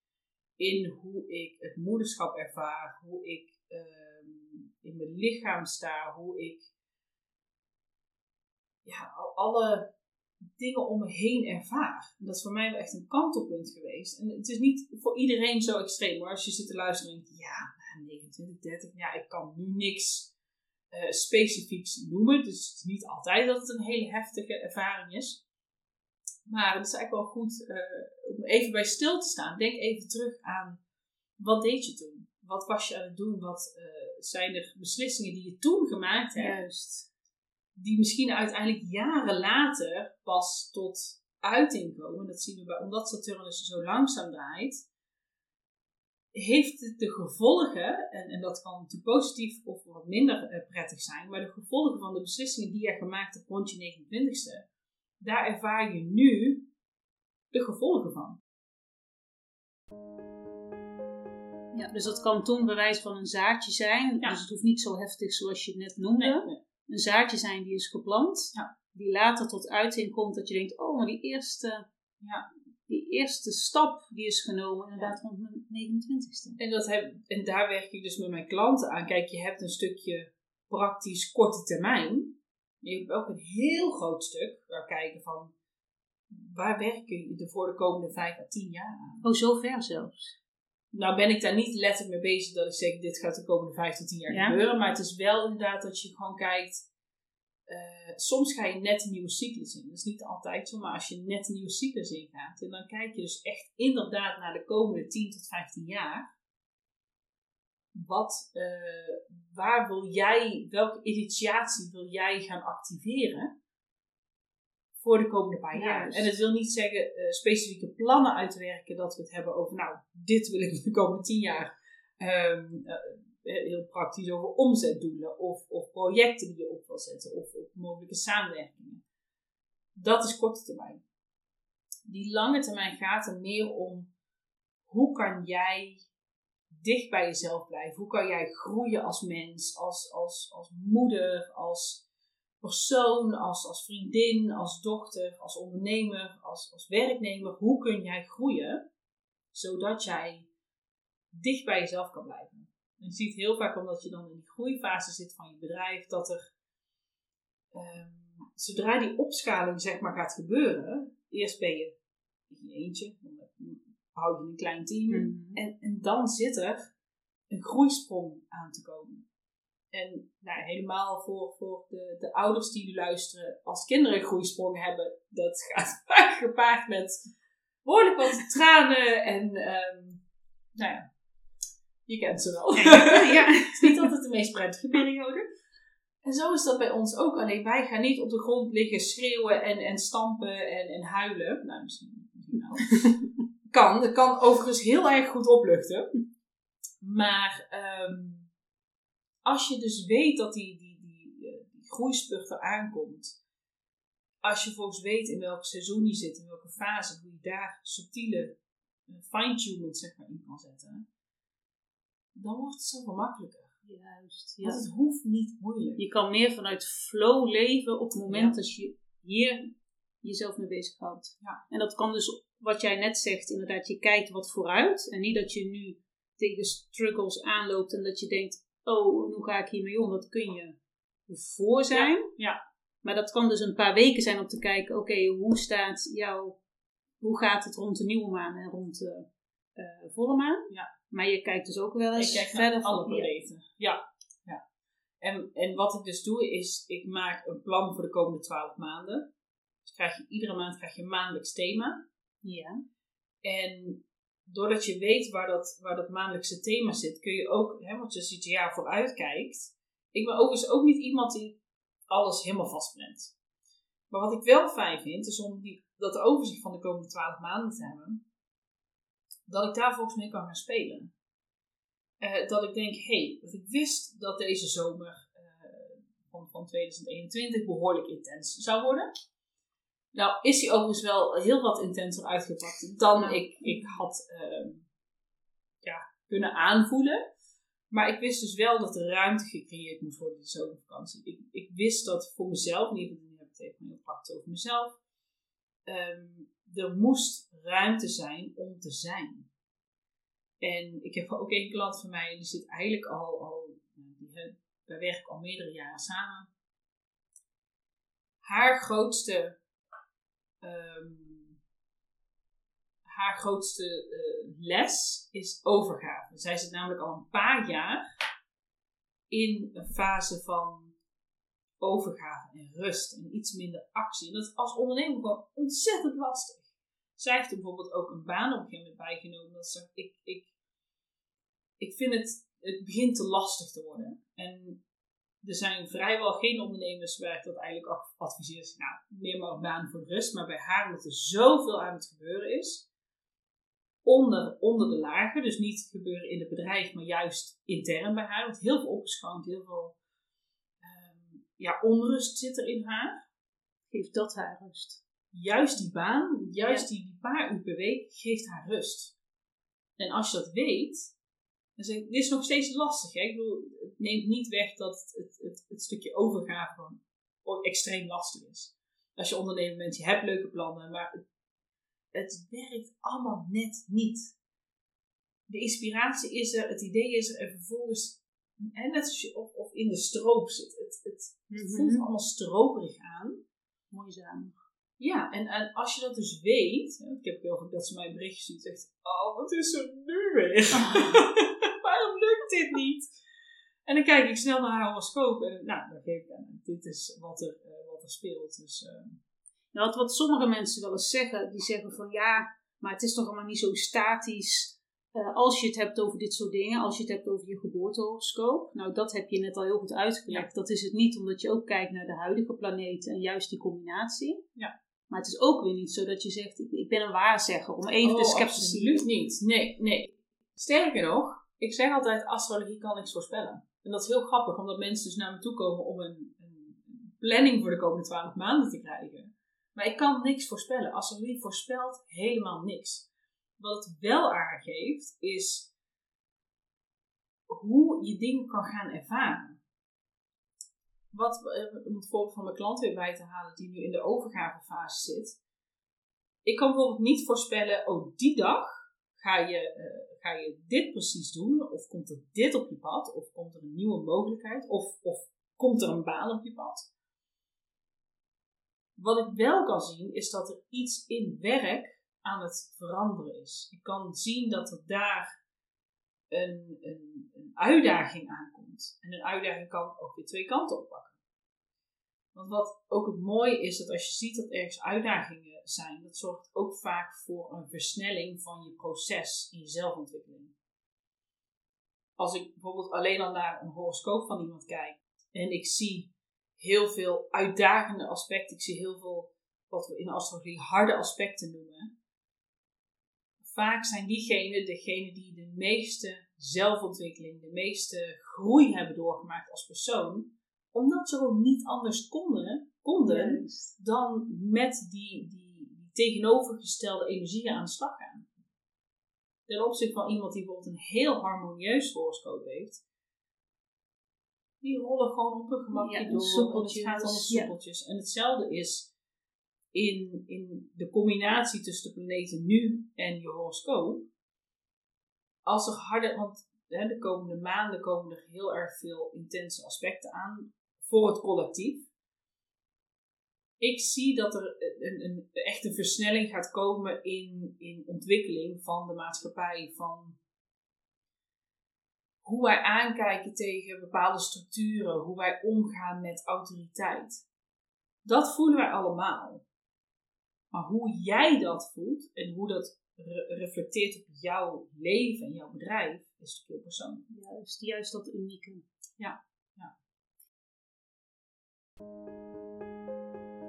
in hoe ik het moederschap ervaar, hoe ik um, in mijn lichaam sta, hoe ik ja, alle dingen om me heen ervaar. Dat is voor mij wel echt een kantelpunt geweest. En het is niet voor iedereen zo extreem hoor. Als je zit te luisteren en denkt, ja, 29, 30, ja, ik kan nu niks uh, specifieks noemen. Dus het is niet altijd dat het een hele heftige ervaring is. Maar het is eigenlijk wel goed uh, om even bij stil te staan. Denk even terug aan wat deed je toen? Wat was je aan het doen? Wat uh, zijn er beslissingen die je toen gemaakt hebt? Juist. Die misschien uiteindelijk jaren later pas tot uiting komen. Dat zien we bij, omdat Saturnus zo langzaam draait. Heeft het de gevolgen, en, en dat kan natuurlijk positief of wat minder uh, prettig zijn, maar de gevolgen van de beslissingen die je gemaakt hebt rond je 29ste, daar ervaar je nu de gevolgen van. Ja, dus dat kan toen bewijs van een zaadje zijn. Ja. Dus het hoeft niet zo heftig zoals je het net noemde. Nee, nee. Een zaadje zijn die is geplant. Ja. Die later tot uiting komt dat je denkt, oh, maar die eerste, ja. die eerste stap die is genomen inderdaad rond mijn 29ste. En, dat heb, en daar werk ik dus met mijn klanten aan. Kijk, je hebt een stukje praktisch korte termijn. Je hebt ook een heel groot stuk waar kijken van waar werk je voor de komende vijf à tien jaar aan. Oh, zo ver zelfs. Nou ben ik daar niet letterlijk mee bezig dat ik zeg dit gaat de komende vijf tot tien jaar ja. gebeuren. Maar het is wel inderdaad dat je gewoon kijkt eh, soms ga je net een nieuwe cyclus in. Dat is niet altijd zo, maar als je net een nieuwe cyclus ingaat, en dan kijk je dus echt inderdaad naar de komende 10 tot 15 jaar. Wat, eh, waar wil jij, welke initiatie wil jij gaan activeren voor de komende paar jaar? Juist. En dat wil niet zeggen eh, specifieke plannen uitwerken, dat we het hebben over, nou, dit wil ik de komende 10 jaar. Ehm, eh, heel praktisch over omzetdoelen of, of projecten die je op wil zetten of, of mogelijke samenwerkingen. Dat is korte termijn. Die lange termijn gaat er meer om hoe kan jij dicht bij jezelf blijven? Hoe kan jij groeien als mens, als, als, als moeder, als persoon, als, als vriendin, als dochter, als ondernemer, als, als werknemer? Hoe kun jij groeien zodat jij dicht bij jezelf kan blijven? En je ziet heel vaak omdat je dan in die groeifase zit van je bedrijf, dat er ehm, zodra die opschaling zeg maar gaat gebeuren, eerst ben je in je eentje, dan hou je een klein team Mhm. en, en dan zit er een groeisprong aan te komen. En nou, helemaal voor, voor de, de ouders die nu luisteren, als kinderen een groeisprong hebben, dat gaat *laughs* vaak gepaard met behoorlijk wat tranen en ehm, nou ja, je kent ze wel. ja. *laughs* Het is niet altijd de meest prettige periode. En zo is dat bij ons ook. Alleen wij gaan niet op de grond liggen schreeuwen en, en stampen en, en huilen. Nou, misschien, misschien wel. *laughs* kan. Dat kan overigens heel erg goed opluchten. Maar ehm, als je dus weet dat die, die, die, eh, die groeispurt er aankomt. Als je volgens weet in welk seizoen je zit, in welke fase, hoe je daar subtiele eh, fine-tuning zeg maar, in kan zetten. Dan wordt het zoveel makkelijker. Juist. Want Ja. het hoeft niet moeilijk. Je kan meer vanuit flow leven op het moment Ja. dat je hier jezelf mee bezighoudt. Ja. En dat kan dus, wat jij net zegt, inderdaad, je kijkt wat vooruit. En niet dat je nu tegen struggles aanloopt en dat je denkt, oh, hoe ga ik hiermee om? Dat kun je voor zijn. Ja. Maar dat kan dus een paar weken zijn om te kijken, oké, hoe staat jouw, hoe gaat het rond de nieuwe maan en rond de eh, volle maan? Ja. Maar je kijkt dus ook wel eens verder naar alle planeten. Ja. ja. En, en wat ik dus doe, is ik maak een plan voor de komende twaalf maanden. Dus krijg je, iedere maand krijg je een maandelijks thema. Ja. En doordat je weet waar dat, waar dat maandelijkse thema zit, kun je ook, hè, want je ziet je jaar vooruit kijkt. Ik ben overigens ook niet iemand die alles helemaal vastplant. Maar wat ik wel fijn vind, is om die, dat overzicht van de komende twaalf maanden te hebben. Dat ik daar volgens mee kan gaan spelen. Eh, dat ik denk, hé, hey, ik wist dat deze zomer eh, van, van 2021 behoorlijk intens zou worden. Nou, is die overigens wel heel wat intenser uitgepakt dan Ja. ik, ik had ehm, ja, kunnen aanvoelen. Maar ik wist dus wel dat er ruimte gecreëerd moest worden die zomervakantie. Ik, ik wist dat voor mezelf, in ieder geval nu heb ik het even heel praktisch over mezelf. ehm, er moest ruimte zijn om te zijn. En ik heb ook een klant van mij, die zit eigenlijk al, al wij werken al meerdere jaren samen. Haar grootste, ehm, haar grootste eh, les is overgave. Zij zit namelijk al een paar jaar in een fase van overgave en rust en iets minder actie. En dat is als ondernemer gewoon ontzettend lastig. Zij heeft bijvoorbeeld ook een baan op een gegeven moment bijgenomen. Dat ze ik, ik, ik vind het, het begint te lastig te worden. En er zijn vrijwel geen ondernemers waar ik dat eigenlijk adviseer. Nou, neem maar een baan voor de rust. Maar bij haar, omdat er zoveel aan het gebeuren is, onder, onder de lagen, dus niet gebeuren in het bedrijf, maar juist intern bij haar. Want heel veel opgeschoond, heel veel ehm, ja, onrust zit er in haar. Geeft dat haar rust. Juist die baan, juist die, die paar uur per week, geeft haar rust. En als je dat weet, ik, dit is nog steeds lastig. Hè? Ik bedoel, het neemt niet weg dat het, het, het, het stukje overgave gewoon extreem lastig is. Als je ondernemer bent, je hebt leuke plannen, maar het, het werkt allemaal net niet. De inspiratie is er, het idee is er en vervolgens, en net als je of, of in de stroop zit, het, het voelt allemaal stroperig aan. Mooi samen. Ja, en, en als je dat dus weet, ik heb heel vaak dat ze mij een berichtje stuurt, zegt, oh, wat is er nu weer? *laughs* niet? En dan kijk ik snel naar haar horoscoop en nou, dan geef ik aan, dit is wat er, uh, wat er speelt. Dus, uh... nou, wat, wat sommige mensen wel eens zeggen, die zeggen van ja, maar het is toch allemaal niet zo statisch. Uh, als je het hebt over dit soort dingen, als je het hebt over je geboortehoroscoop, nou dat heb je net al heel goed uitgelegd. Dat is het niet omdat je ook kijkt naar de huidige planeten en juist die combinatie. Ja. Maar het is ook weer niet zo dat je zegt, ik, ik ben een waarzegger, om even oh, de sceptici... absoluut niet. Nee, nee. Sterker nog, ik zeg altijd, astrologie kan niks voorspellen. En dat is heel grappig, omdat mensen dus naar me toe komen om een, een planning voor de komende twaalf maanden te krijgen. Maar ik kan niks voorspellen. Astrologie voorspelt helemaal niks. Wat het wel aangeeft, is hoe je dingen kan gaan ervaren. Wat, eh, om het voorbeeld van mijn klant weer bij te halen, die nu in de overgavefase zit. Ik kan bijvoorbeeld niet voorspellen, oh die dag ga je, uh, ga je dit precies doen, of komt er dit op je pad, of komt er een nieuwe mogelijkheid, of, of komt er een baan op je pad. Wat ik wel kan zien, is dat er iets in werk aan het veranderen is. Ik kan zien dat er daar een, een, een uitdaging aankomt. En een uitdaging kan ook weer twee kanten oppakken. Want wat ook het mooie is, dat als je ziet dat ergens uitdagingen zijn, dat zorgt ook vaak voor een versnelling van je proces in je zelfontwikkeling. Als ik bijvoorbeeld alleen al naar een horoscoop van iemand kijk en ik zie heel veel uitdagende aspecten, ik zie heel veel wat we in astrologie harde aspecten noemen, vaak zijn diegenen degene die de meeste zelfontwikkeling, de meeste groei hebben doorgemaakt als persoon, omdat ze ook niet anders konden, konden dan met die, die, die tegenovergestelde energieën aan de slag gaan. Ten opzichte van iemand die bijvoorbeeld een heel harmonieus horoscoop heeft, die rollen gewoon op een gemakje ja, door. Soepeltjes. En het gaat om soepeltjes. En hetzelfde is in, in de combinatie tussen de planeten nu en je horoscoop, als er harder, want hè, de komende maanden komen er heel erg veel intense aspecten aan voor het collectief. Ik zie dat er een, een, echt een versnelling gaat komen in, in ontwikkeling van de maatschappij, van hoe wij aankijken tegen bepaalde structuren, hoe wij omgaan met autoriteit. Dat voelen wij allemaal. Maar hoe jij dat voelt en hoe dat reflecteert op jouw leven en jouw bedrijf, is natuurlijk heel persoonlijk. Juist, juist dat unieke. Ja, ja.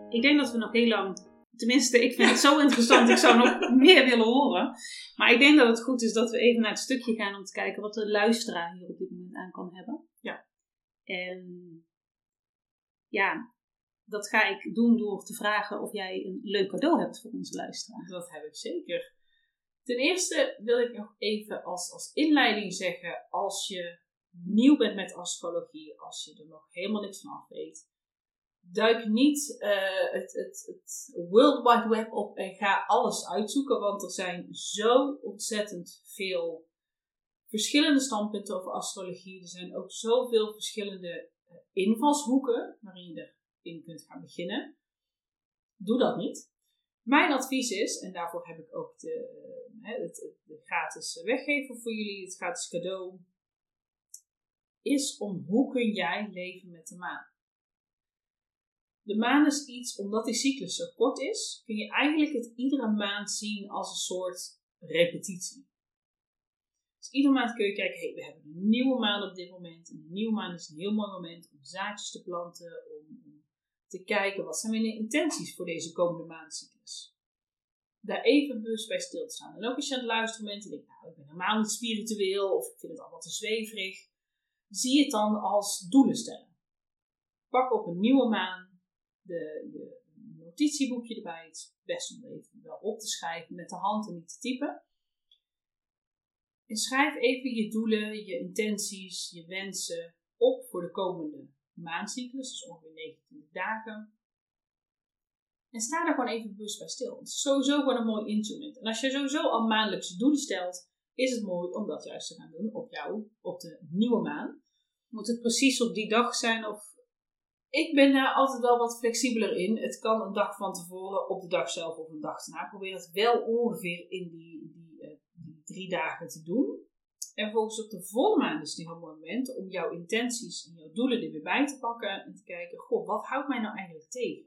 Ik denk dat we nog heel lang, tenminste, ik vind het zo interessant, ik zou nog meer willen horen. Maar ik denk dat het goed is dat we even naar het stukje gaan om te kijken wat de luisteraar hier op dit moment aan kan hebben. Ja. En ja, dat ga ik doen door te vragen of jij een leuk cadeau hebt voor onze luisteraar. Dat heb ik zeker. Ten eerste wil ik nog even als, als inleiding zeggen, als je nieuw bent met astrologie, als je er nog helemaal niks van af weet, duik niet uh, het, het, het World Wide Web op en ga alles uitzoeken, want er zijn zo ontzettend veel verschillende standpunten over astrologie. Er zijn ook zoveel verschillende uh, invalshoeken waarin je er in kunt gaan beginnen. Doe dat niet. Mijn advies is, en daarvoor heb ik ook de, het, het gratis weggeven voor jullie, het gratis cadeau, is om hoe kun jij leven met de maan. De maan is iets, omdat die cyclus zo kort is, kun je eigenlijk het iedere maand zien als een soort repetitie. Dus iedere maand kun je kijken, hey, we hebben een nieuwe maan op dit moment. En een nieuwe maan is een heel mooi moment om zaadjes te planten, om te kijken wat zijn mijn intenties voor deze komende maandcyclus. Daar even bewust bij stil te staan. En ook als je aan het luisteren bent en denkt, nou, ik ben helemaal niet spiritueel of ik vind het allemaal te zweverig. Zie het dan als doelen stellen. Pak op een nieuwe maan de, je notitieboekje erbij. Het is best om even wel op te schrijven met de hand en niet te typen. En schrijf even je doelen, je intenties, je wensen op voor de komende maandcyclus, dus ongeveer 19 dagen. En sta daar gewoon even bewust bij stil. Het is sowieso gewoon een mooi instrument. En als je sowieso al maandelijkse doelen stelt, is het mooi om dat juist te gaan doen op jou, op de nieuwe maan. Moet het precies op die dag zijn of ik ben daar altijd wel wat flexibeler in. Het kan een dag van tevoren, op de dag zelf of een dag daarna. Probeer het wel ongeveer in die, die, uh, die drie dagen te doen. En volgens op de volle maan is het een heel mooi moment om jouw intenties en jouw doelen er weer bij te pakken en te kijken, goh, wat houdt mij nou eigenlijk tegen?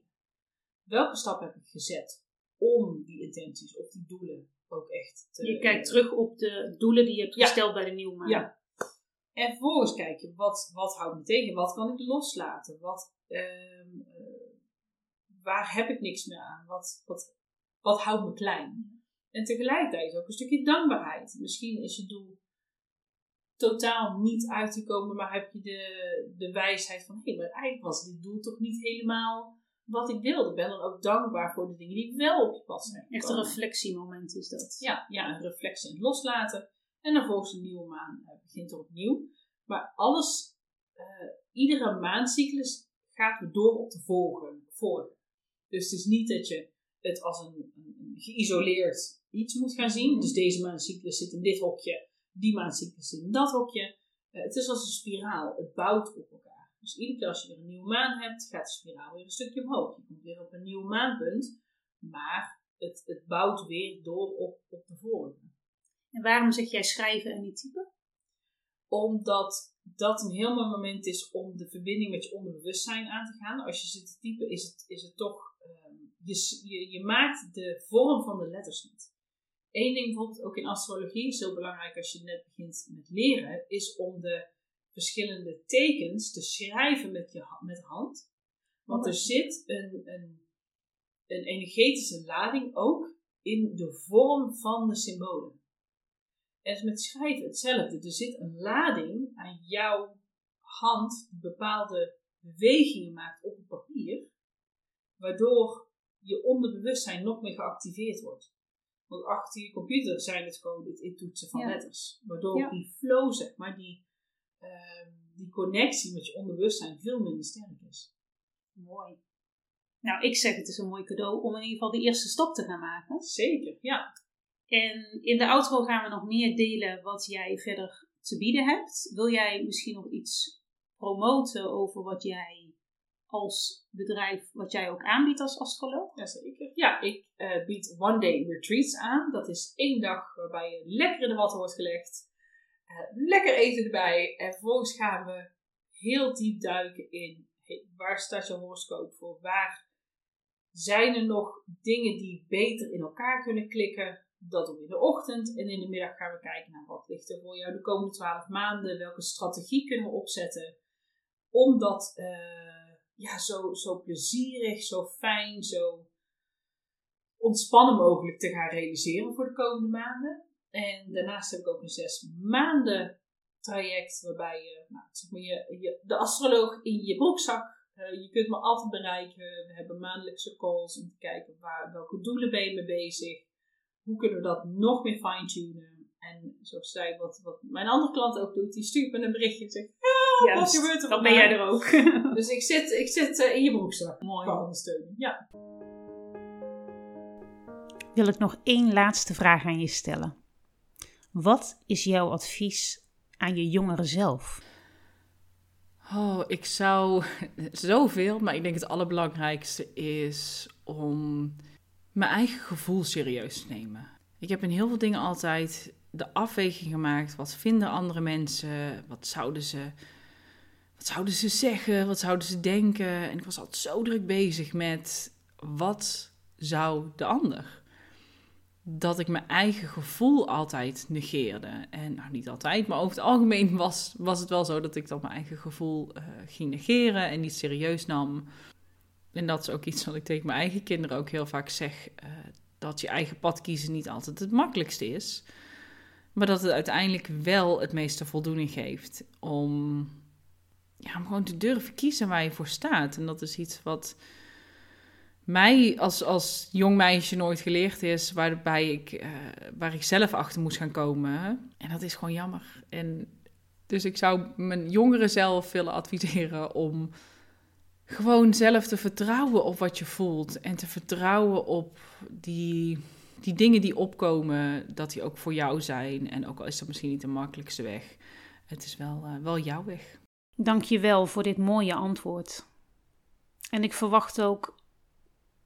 Welke stap heb ik gezet om die intenties of die doelen ook echt te... Je kijkt terug op de doelen die je hebt Ja. gesteld bij de nieuwe maan. Ja. En vervolgens kijk je, wat, wat houdt me tegen? Wat kan ik loslaten? Wat, ehm, eh, waar heb ik niks meer aan? Wat, wat, wat houdt me klein? En tegelijkertijd ook een stukje dankbaarheid. Misschien is je doel totaal niet uit te komen, maar heb je de, de wijsheid van, hé, maar eigenlijk was dit doel toch niet helemaal wat ik wilde. Ik ben dan ook dankbaar voor de dingen die wel op je pad zijn. Echt een reflectiemoment is dat. Ja, ja, een reflectie en loslaten. En dan volgens een nieuwe maan eh, begint er opnieuw. Maar alles, eh, iedere maancyclus gaat weer door op de volgende. vorige. Dus het is niet dat je het als een, een, geïsoleerd iets moet gaan zien. Dus deze maancyclus zit in dit hokje, die maancyclus zit in dat hokje. Eh, het is als een spiraal, het bouwt op elkaar. Dus iedere keer als je weer een nieuwe maan hebt, gaat de spiraal weer een stukje omhoog. Je komt weer op een nieuw maanpunt, maar het, het bouwt weer door op, op de vorige En waarom zeg jij schrijven en niet typen? omdat dat een heel mooi moment is om de verbinding met je onderbewustzijn aan te gaan. Als je zit te typen, is het, is het toch. ehm, je, je, je maakt de vorm van de letters niet. Eén ding bijvoorbeeld ook in astrologie is heel belangrijk als je net begint met leren, is om de verschillende tekens te schrijven met, je, met de hand. Want er zit een, een, een energetische lading ook in de vorm van de symbolen. Is met schrijven hetzelfde. Er zit een lading aan jouw hand die bepaalde bewegingen maakt op het papier, waardoor je onderbewustzijn nog meer geactiveerd wordt. Want achter je computer zijn het gewoon het intoetsen van Ja. letters. Waardoor Ja. die flow, zeg maar, die, ehm, die connectie met je onderbewustzijn veel minder sterk is. Mooi. Nou, ik zeg het is een mooi cadeau om in ieder geval de eerste stap te gaan maken. Zeker, ja. En in de outro gaan we nog meer delen wat jij verder te bieden hebt. Wil jij misschien nog iets promoten over wat jij als bedrijf, wat jij ook aanbiedt als astroloog? Jazeker. Ja, ik eh, bied one day retreats aan. Dat is één dag waarbij je lekker in de watten wordt gelegd. Eh, lekker eten erbij. En vervolgens gaan we heel diep duiken in hey, waar staat je horoscoop voor? Waar zijn er nog dingen die beter in elkaar kunnen klikken? Dat doen we in de ochtend. En in de middag gaan we kijken naar wat ligt er voor jou de komende twaalf maanden. Welke strategie kunnen we opzetten? Om dat eh, ja, zo, zo plezierig, zo fijn, zo ontspannen mogelijk te gaan realiseren voor de komende maanden. En daarnaast heb ik ook een zes maanden traject waarbij je, nou, zeg maar je, de astroloog in je broekzak. eh, je kunt me altijd bereiken. We hebben maandelijkse calls om te kijken waar, welke doelen ben je mee bezig. Hoe kunnen we dat nog meer fine-tunen? En zoals zij, wat, wat mijn andere klant ook doet, die stuurt me een berichtje en zegt: Ja, wat gebeurt er dan ben jij vandaag?" er ook. *laughs* Dus ik zit, ik zit eh, in je broekzak. Mooi. Ondersteuning. Ja. Wil ik nog één laatste vraag aan je stellen. Wat is jouw advies aan je jongere zelf? Oh, ik zou *laughs* zoveel, maar ik denk het allerbelangrijkste is om mijn eigen gevoel serieus nemen. Ik heb in heel veel dingen altijd de afweging gemaakt. Wat vinden andere mensen? Wat zouden ze, wat zouden ze zeggen? Wat zouden ze denken? En ik was altijd zo druk bezig met wat zou de ander? Dat ik mijn eigen gevoel altijd negeerde. En nou, niet altijd, maar over het algemeen was, was het wel zo dat ik dan mijn eigen gevoel eh, ging negeren en niet serieus nam. En dat is ook iets wat ik tegen mijn eigen kinderen ook heel vaak zeg: eh, dat je eigen pad kiezen niet altijd het makkelijkste is. Maar dat het uiteindelijk wel het meeste voldoening geeft om, ja, om gewoon te durven kiezen waar je voor staat. En dat is iets wat mij als, als jong meisje nooit geleerd is, waarbij ik, eh, waar ik zelf achter moest gaan komen. En dat is gewoon jammer. En dus ik zou mijn jongere zelf willen adviseren om gewoon zelf te vertrouwen op wat je voelt. En te vertrouwen op die, die dingen die opkomen, dat die ook voor jou zijn. En ook al is dat misschien niet de makkelijkste weg, het is wel, eh, wel jouw weg. Dank je wel voor dit mooie antwoord. En ik verwacht ook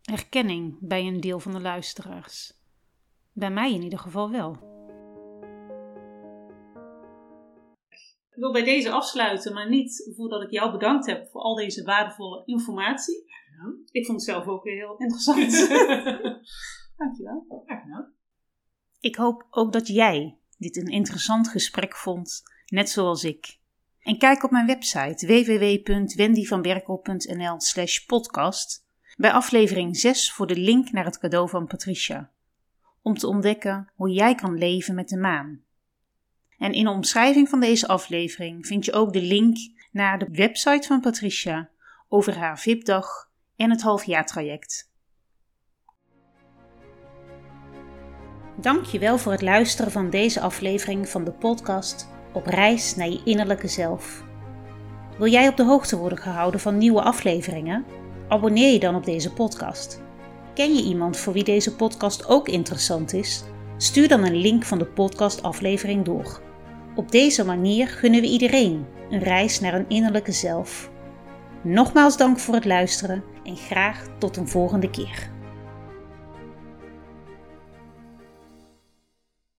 herkenning bij een deel van de luisteraars. Bij mij in ieder geval wel. Ik wil bij deze afsluiten, maar niet voordat ik jou bedankt heb voor al deze waardevolle informatie. Ja. Ik vond het zelf ook weer heel interessant. *laughs* Dankjewel. Ja. Ik hoop ook dat jij dit een interessant gesprek vond, net zoals ik. En kijk op mijn website www.wendyvanberkel.nl slash podcast bij aflevering 6 voor de link naar het cadeau van Patricia. Om te ontdekken hoe jij kan leven met de maan. En in de omschrijving van deze aflevering vind je ook de link naar de website van Patricia over haar VIP-dag en het halfjaartraject. Dankjewel voor het luisteren van deze aflevering van de podcast Op reis naar je innerlijke zelf. Wil jij op de hoogte worden gehouden van nieuwe afleveringen? Abonneer je dan op deze podcast. Ken je iemand voor wie deze podcast ook interessant is? Stuur dan een link van de podcastaflevering door. Op deze manier gunnen we iedereen een reis naar een innerlijke zelf. Nogmaals dank voor het luisteren en graag tot een volgende keer.